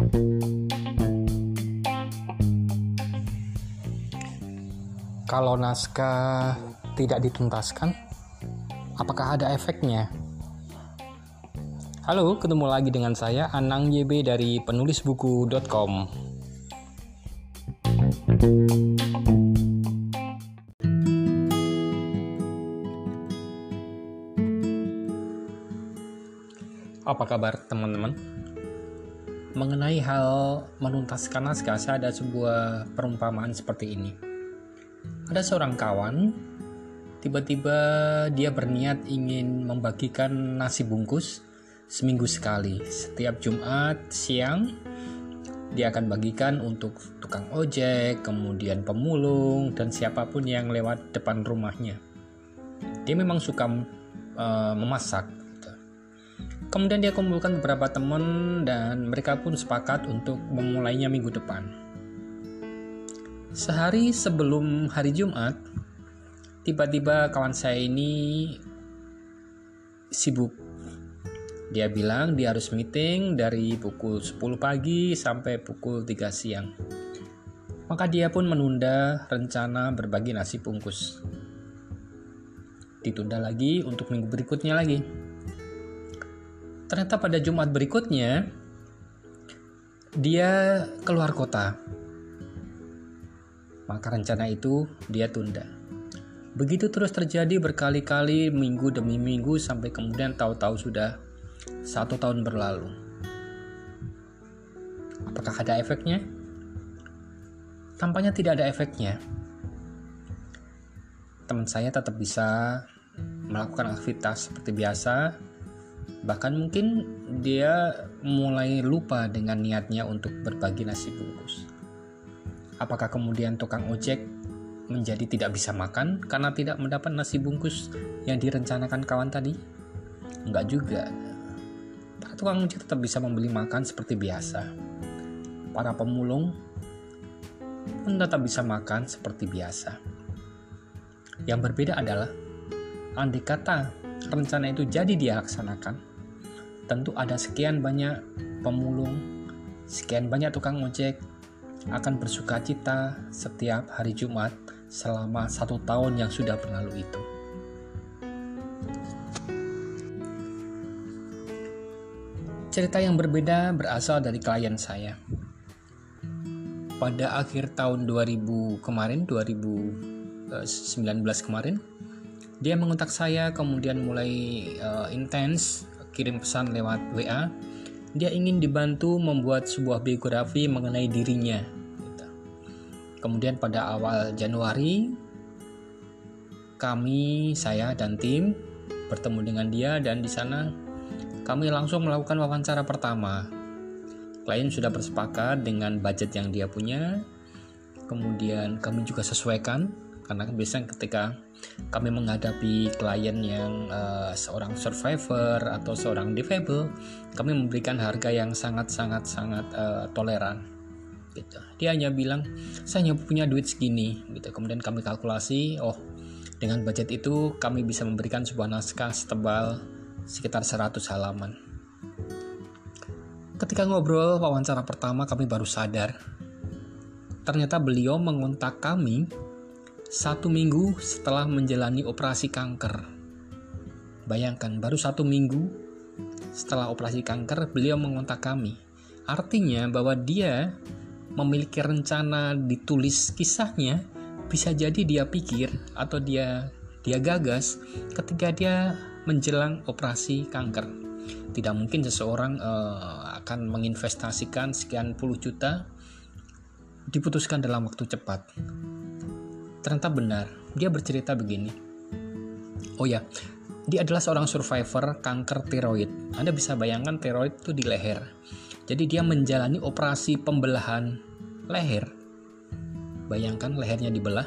Kalau naskah tidak dituntaskan, apakah ada efeknya? Halo, ketemu lagi dengan saya Anang YB dari penulisbuku.com. Apa kabar teman-teman? Mengenai hal menuntaskan naskah, saya ada sebuah perumpamaan seperti ini. Ada seorang kawan tiba-tiba dia berniat ingin membagikan nasi bungkus seminggu sekali. Setiap Jumat siang dia akan bagikan untuk tukang ojek kemudian pemulung dan siapa pun yang lewat depan rumahnya. Dia memang suka uh, memasak. Kemudian dia kumpulkan beberapa teman dan mereka pun sepakat untuk memulainya minggu depan Sehari sebelum hari Jumat, tiba-tiba kawan saya ini sibuk. Dia bilang dia harus meeting dari pukul 10 pagi sampai pukul 3 siang. Maka dia pun menunda rencana berbagi nasi bungkus. Ditunda lagi untuk minggu berikutnya lagi. Ternyata pada Jumat berikutnya, dia keluar kota maka rencana itu dia tunda. Begitu terus terjadi berkali-kali minggu demi minggu sampai kemudian tahu-tahu sudah satu tahun berlalu. Apakah ada efeknya? Tampaknya tidak ada efeknya. Teman saya tetap bisa melakukan aktivitas seperti biasa, bahkan mungkin dia mulai lupa dengan niatnya untuk berbagi nasi bungkus. Apakah kemudian tukang ojek menjadi tidak bisa makan karena tidak mendapat nasi bungkus yang direncanakan kawan tadi? Enggak juga. Para tukang ojek tetap bisa membeli makan seperti biasa. Para pemulung pun tetap bisa makan seperti biasa. Yang berbeda adalah, andai kata rencana itu jadi dia laksanakan, tentu ada sekian banyak pemulung, sekian banyak tukang ojek akan bersuka cita setiap hari Jumat selama satu tahun yang sudah berlalu itu. Cerita yang berbeda berasal dari klien saya. Pada akhir tahun 2000 kemarin, 2019 kemarin, dia mengontak saya kemudian mulai uh, intens kirim pesan lewat WA dia ingin dibantu membuat sebuah biografi mengenai dirinya. Gitu. Kemudian pada awal Januari, kami, saya dan tim bertemu dengan dia dan di sana kami langsung melakukan wawancara pertama. Klien sudah bersepakat dengan budget yang dia punya. Kemudian kami juga sesuaikan karena biasanya ketika kami menghadapi klien yang uh, seorang survivor atau seorang difabel, kami memberikan harga yang sangat-sangat sangat uh, toleran. Gitu. Dia hanya bilang, saya hanya punya duit segini. Gitu. Kemudian kami kalkulasi, oh dengan budget itu kami bisa memberikan sebuah naskah setebal sekitar 100 halaman. Ketika ngobrol wawancara pertama kami baru sadar, ternyata beliau mengontak kami satu minggu setelah menjalani operasi kanker. Bayangkan, baru satu minggu setelah operasi kanker, beliau mengontak kami. Artinya bahwa dia memiliki rencana ditulis kisahnya bisa jadi dia pikir atau dia dia gagas ketika dia menjelang operasi kanker. Tidak mungkin seseorang uh, akan menginvestasikan sekian puluh juta diputuskan dalam waktu cepat ternyata benar. Dia bercerita begini. Oh ya, dia adalah seorang survivor kanker tiroid. Anda bisa bayangkan tiroid itu di leher. Jadi dia menjalani operasi pembelahan leher. Bayangkan lehernya dibelah,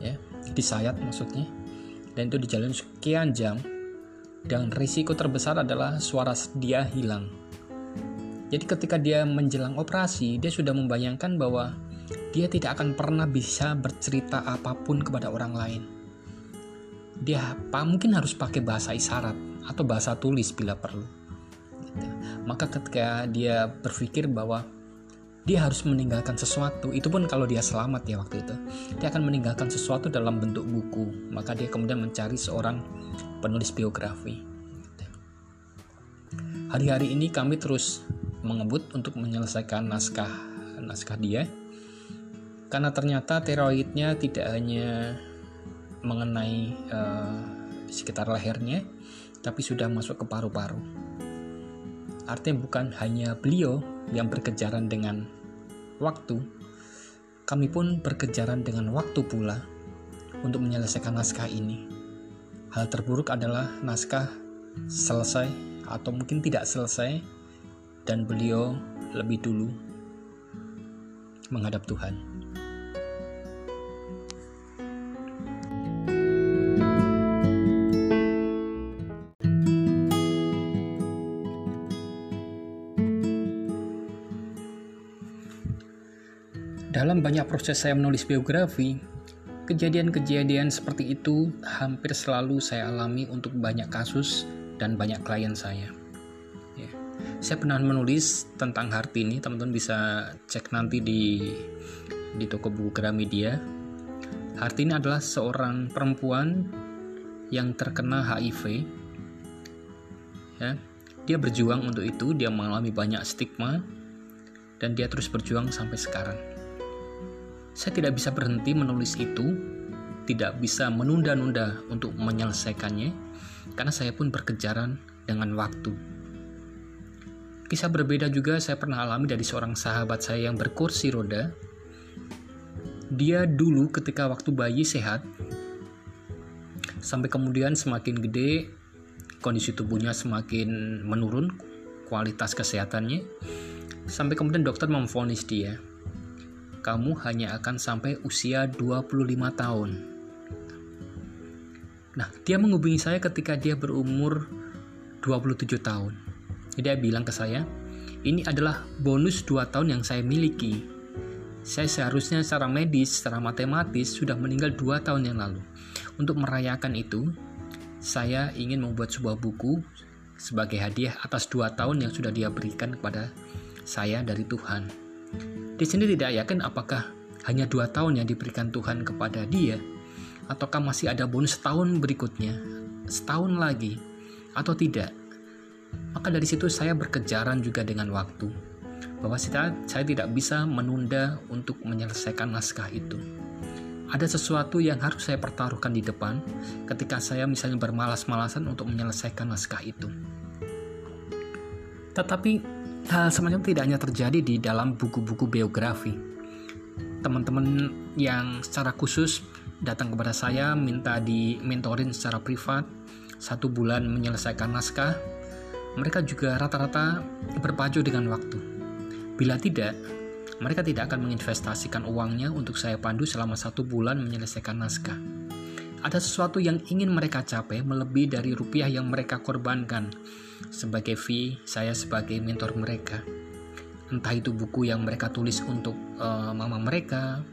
ya, disayat maksudnya. Dan itu dijalani sekian jam. Dan risiko terbesar adalah suara dia hilang. Jadi ketika dia menjelang operasi, dia sudah membayangkan bahwa dia tidak akan pernah bisa bercerita apa pun kepada orang lain. Dia apa mungkin harus pakai bahasa isyarat atau bahasa tulis bila perlu. Maka ketika dia berpikir bahwa dia harus meninggalkan sesuatu itu pun kalau dia selamat ya waktu itu dia akan meninggalkan sesuatu dalam bentuk buku maka dia kemudian mencari seorang penulis biografi hari-hari ini kami terus mengebut untuk menyelesaikan naskah naskah dia karena ternyata teroidnya tidak hanya mengenai uh, sekitar lehernya tapi sudah masuk ke paru-paru artinya bukan hanya beliau yang berkejaran dengan waktu, kami pun berkejaran dengan waktu pula untuk menyelesaikan naskah ini. Hal terburuk adalah naskah selesai atau mungkin tidak selesai dan beliau lebih dulu menghadap Tuhan. Proses saya menulis biografi, kejadian-kejadian seperti itu hampir selalu saya alami untuk banyak kasus dan banyak klien saya. Ya. Saya pernah menulis tentang Hartini, teman-teman bisa cek nanti di di toko buku Gramedia. Hartini adalah seorang perempuan yang terkena HIV. Ya, dia berjuang untuk itu, dia mengalami banyak stigma dan dia terus berjuang sampai sekarang. Saya tidak bisa berhenti menulis itu, tidak bisa menunda-nunda untuk menyelesaikannya, karena saya pun berkejaran dengan waktu. Kisah berbeda juga saya pernah alami dari seorang sahabat saya yang berkursi roda. Dia dulu ketika waktu bayi sehat, sampai kemudian semakin gede, kondisi tubuhnya semakin menurun, kualitas kesehatannya, sampai kemudian dokter memvonis dia kamu hanya akan sampai usia 25 tahun. Nah, dia menghubungi saya ketika dia berumur 27 tahun. Jadi dia bilang ke saya, ini adalah bonus 2 tahun yang saya miliki. Saya seharusnya secara medis, secara matematis sudah meninggal 2 tahun yang lalu. Untuk merayakan itu, saya ingin membuat sebuah buku sebagai hadiah atas 2 tahun yang sudah dia berikan kepada saya dari Tuhan. Di sini tidak yakin apakah hanya dua tahun yang diberikan Tuhan kepada dia, ataukah masih ada bonus setahun berikutnya, setahun lagi, atau tidak. Maka dari situ saya berkejaran juga dengan waktu, bahwa saya tidak bisa menunda untuk menyelesaikan naskah itu. Ada sesuatu yang harus saya pertaruhkan di depan ketika saya misalnya bermalas-malasan untuk menyelesaikan naskah itu. Tetapi Hal semacam tidak hanya terjadi di dalam buku-buku biografi. Teman-teman yang secara khusus datang kepada saya minta di mentorin secara privat satu bulan menyelesaikan naskah, mereka juga rata-rata berpacu dengan waktu. Bila tidak, mereka tidak akan menginvestasikan uangnya untuk saya pandu selama satu bulan menyelesaikan naskah. Ada sesuatu yang ingin mereka capai melebihi dari rupiah yang mereka korbankan sebagai fee saya sebagai mentor mereka. Entah itu buku yang mereka tulis untuk uh, mama mereka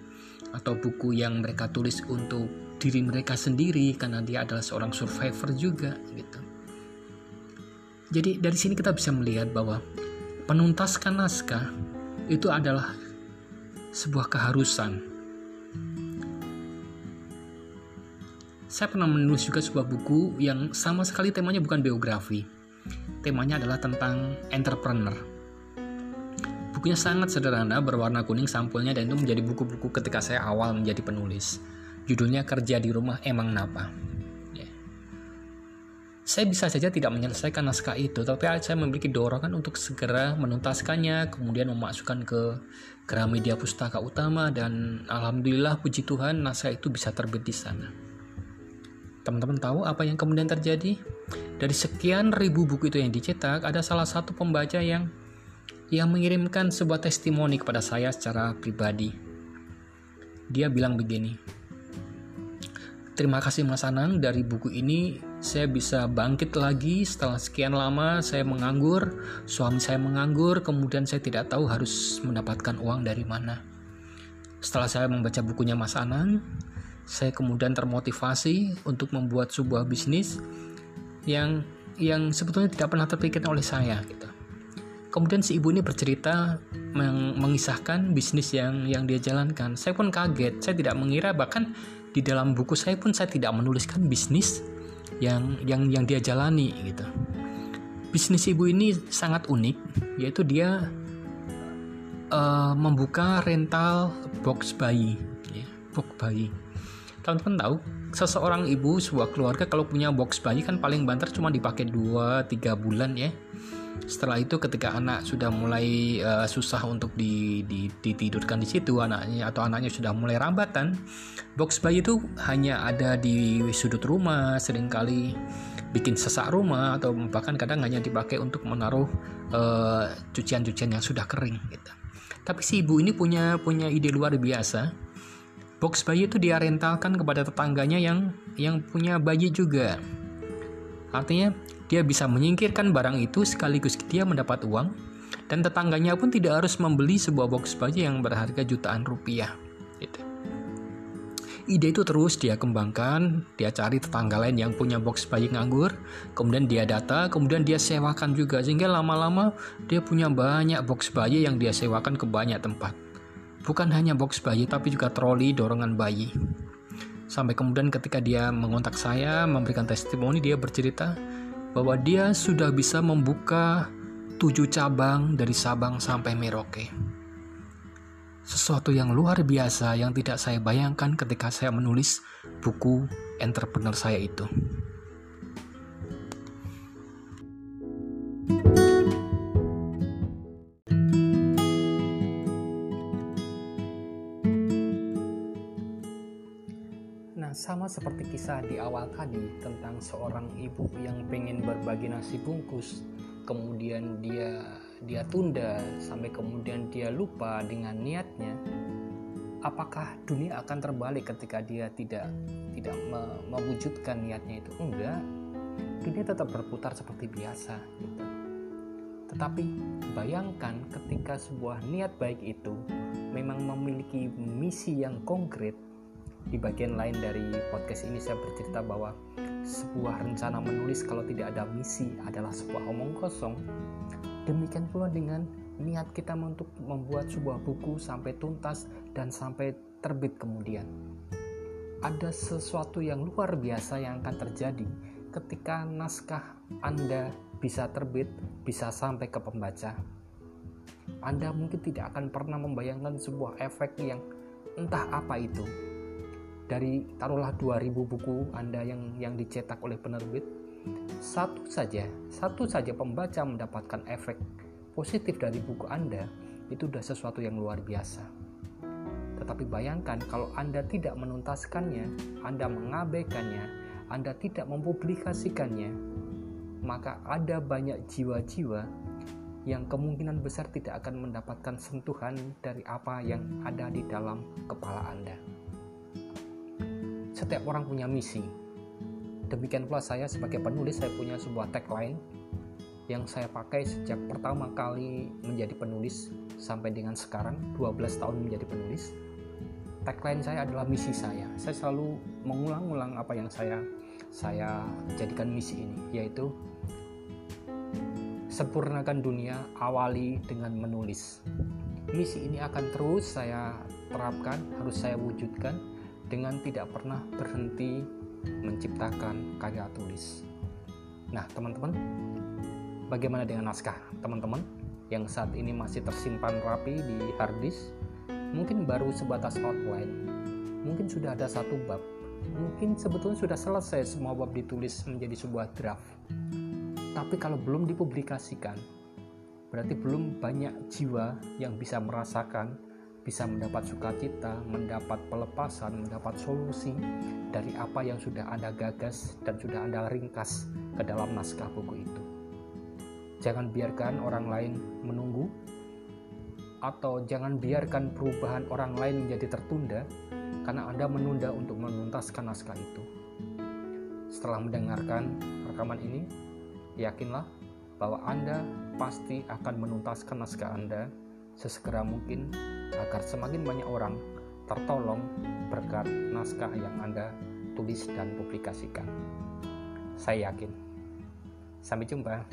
atau buku yang mereka tulis untuk diri mereka sendiri karena dia adalah seorang survivor juga gitu. Jadi dari sini kita bisa melihat bahwa penuntaskan naskah itu adalah sebuah keharusan. Saya pernah menulis juga sebuah buku yang sama sekali temanya bukan biografi, temanya adalah tentang entrepreneur. Bukunya sangat sederhana, berwarna kuning sampulnya dan itu menjadi buku-buku ketika saya awal menjadi penulis. Judulnya Kerja di Rumah Emang Napa. Ya. Saya bisa saja tidak menyelesaikan naskah itu, tapi saya memiliki dorongan untuk segera menuntaskannya, kemudian memasukkan ke Gramedia Pustaka Utama, dan Alhamdulillah puji Tuhan naskah itu bisa terbit di sana. Teman-teman tahu apa yang kemudian terjadi? Dari sekian ribu buku itu yang dicetak, ada salah satu pembaca yang yang mengirimkan sebuah testimoni kepada saya secara pribadi. Dia bilang begini, Terima kasih Mas Anang, dari buku ini saya bisa bangkit lagi setelah sekian lama saya menganggur, suami saya menganggur, kemudian saya tidak tahu harus mendapatkan uang dari mana. Setelah saya membaca bukunya Mas Anang, saya kemudian termotivasi untuk membuat sebuah bisnis yang yang sebetulnya tidak pernah terpikir oleh saya gitu. Kemudian si ibu ini bercerita meng mengisahkan bisnis yang yang dia jalankan. Saya pun kaget, saya tidak mengira bahkan di dalam buku saya pun saya tidak menuliskan bisnis yang yang yang dia jalani gitu. Bisnis ibu ini sangat unik, yaitu dia uh, membuka rental box bayi, ya, box bayi. Teman-teman tahu, seseorang ibu sebuah keluarga kalau punya box bayi kan paling banter cuma dipakai 2-3 bulan ya setelah itu ketika anak sudah mulai uh, susah untuk di, di, ditidurkan di situ anaknya atau anaknya sudah mulai rambatan box bayi itu hanya ada di sudut rumah sering kali bikin sesak rumah atau bahkan kadang hanya dipakai untuk menaruh uh, cucian-cucian yang sudah kering gitu. Tapi si ibu ini punya punya ide luar biasa. Box bayi itu dia rentalkan kepada tetangganya yang yang punya bayi juga. Artinya dia bisa menyingkirkan barang itu sekaligus dia mendapat uang dan tetangganya pun tidak harus membeli sebuah box bayi yang berharga jutaan rupiah. Gitu. Ide itu terus dia kembangkan, dia cari tetangga lain yang punya box bayi nganggur, kemudian dia data, kemudian dia sewakan juga sehingga lama-lama dia punya banyak box bayi yang dia sewakan ke banyak tempat. Bukan hanya box bayi tapi juga troli dorongan bayi. Sampai kemudian ketika dia mengontak saya memberikan testimoni dia bercerita bahwa dia sudah bisa membuka tujuh cabang dari Sabang sampai Merauke. Sesuatu yang luar biasa yang tidak saya bayangkan ketika saya menulis buku entrepreneur saya itu. Sama seperti kisah di awal tadi tentang seorang ibu yang pengen berbagi nasi bungkus. Kemudian dia dia tunda sampai kemudian dia lupa dengan niatnya. Apakah dunia akan terbalik ketika dia tidak tidak mewujudkan niatnya itu? Enggak. Dunia tetap berputar seperti biasa gitu. Tetapi bayangkan ketika sebuah niat baik itu memang memiliki misi yang konkret di bagian lain dari podcast ini saya bercerita bahwa sebuah rencana menulis kalau tidak ada misi adalah sebuah omong kosong. Demikian pula dengan niat kita untuk membuat sebuah buku sampai tuntas dan sampai terbit kemudian. Ada sesuatu yang luar biasa yang akan terjadi ketika naskah Anda bisa terbit, bisa sampai ke pembaca. Anda mungkin tidak akan pernah membayangkan sebuah efek yang entah apa itu, dari taruhlah 2000 buku Anda yang yang dicetak oleh penerbit satu saja satu saja pembaca mendapatkan efek positif dari buku Anda itu sudah sesuatu yang luar biasa. Tetapi bayangkan kalau Anda tidak menuntaskannya Anda mengabaikannya Anda tidak mempublikasikannya maka ada banyak jiwa-jiwa yang kemungkinan besar tidak akan mendapatkan sentuhan dari apa yang ada di dalam kepala Anda setiap orang punya misi. Demikian pula saya sebagai penulis, saya punya sebuah tagline yang saya pakai sejak pertama kali menjadi penulis sampai dengan sekarang 12 tahun menjadi penulis. Tagline saya adalah misi saya. Saya selalu mengulang-ulang apa yang saya saya jadikan misi ini, yaitu sempurnakan dunia awali dengan menulis. Misi ini akan terus saya terapkan, harus saya wujudkan dengan tidak pernah berhenti menciptakan karya tulis. Nah, teman-teman, bagaimana dengan naskah teman-teman yang saat ini masih tersimpan rapi di hard disk? Mungkin baru sebatas outline, mungkin sudah ada satu bab, mungkin sebetulnya sudah selesai semua bab ditulis menjadi sebuah draft. Tapi kalau belum dipublikasikan, berarti belum banyak jiwa yang bisa merasakan bisa mendapat sukacita, mendapat pelepasan, mendapat solusi dari apa yang sudah Anda gagas dan sudah Anda ringkas ke dalam naskah buku itu. Jangan biarkan orang lain menunggu atau jangan biarkan perubahan orang lain menjadi tertunda karena Anda menunda untuk menuntaskan naskah itu. Setelah mendengarkan rekaman ini, yakinlah bahwa Anda pasti akan menuntaskan naskah Anda sesegera mungkin agar semakin banyak orang tertolong berkat naskah yang Anda tulis dan publikasikan. Saya yakin. Sampai jumpa.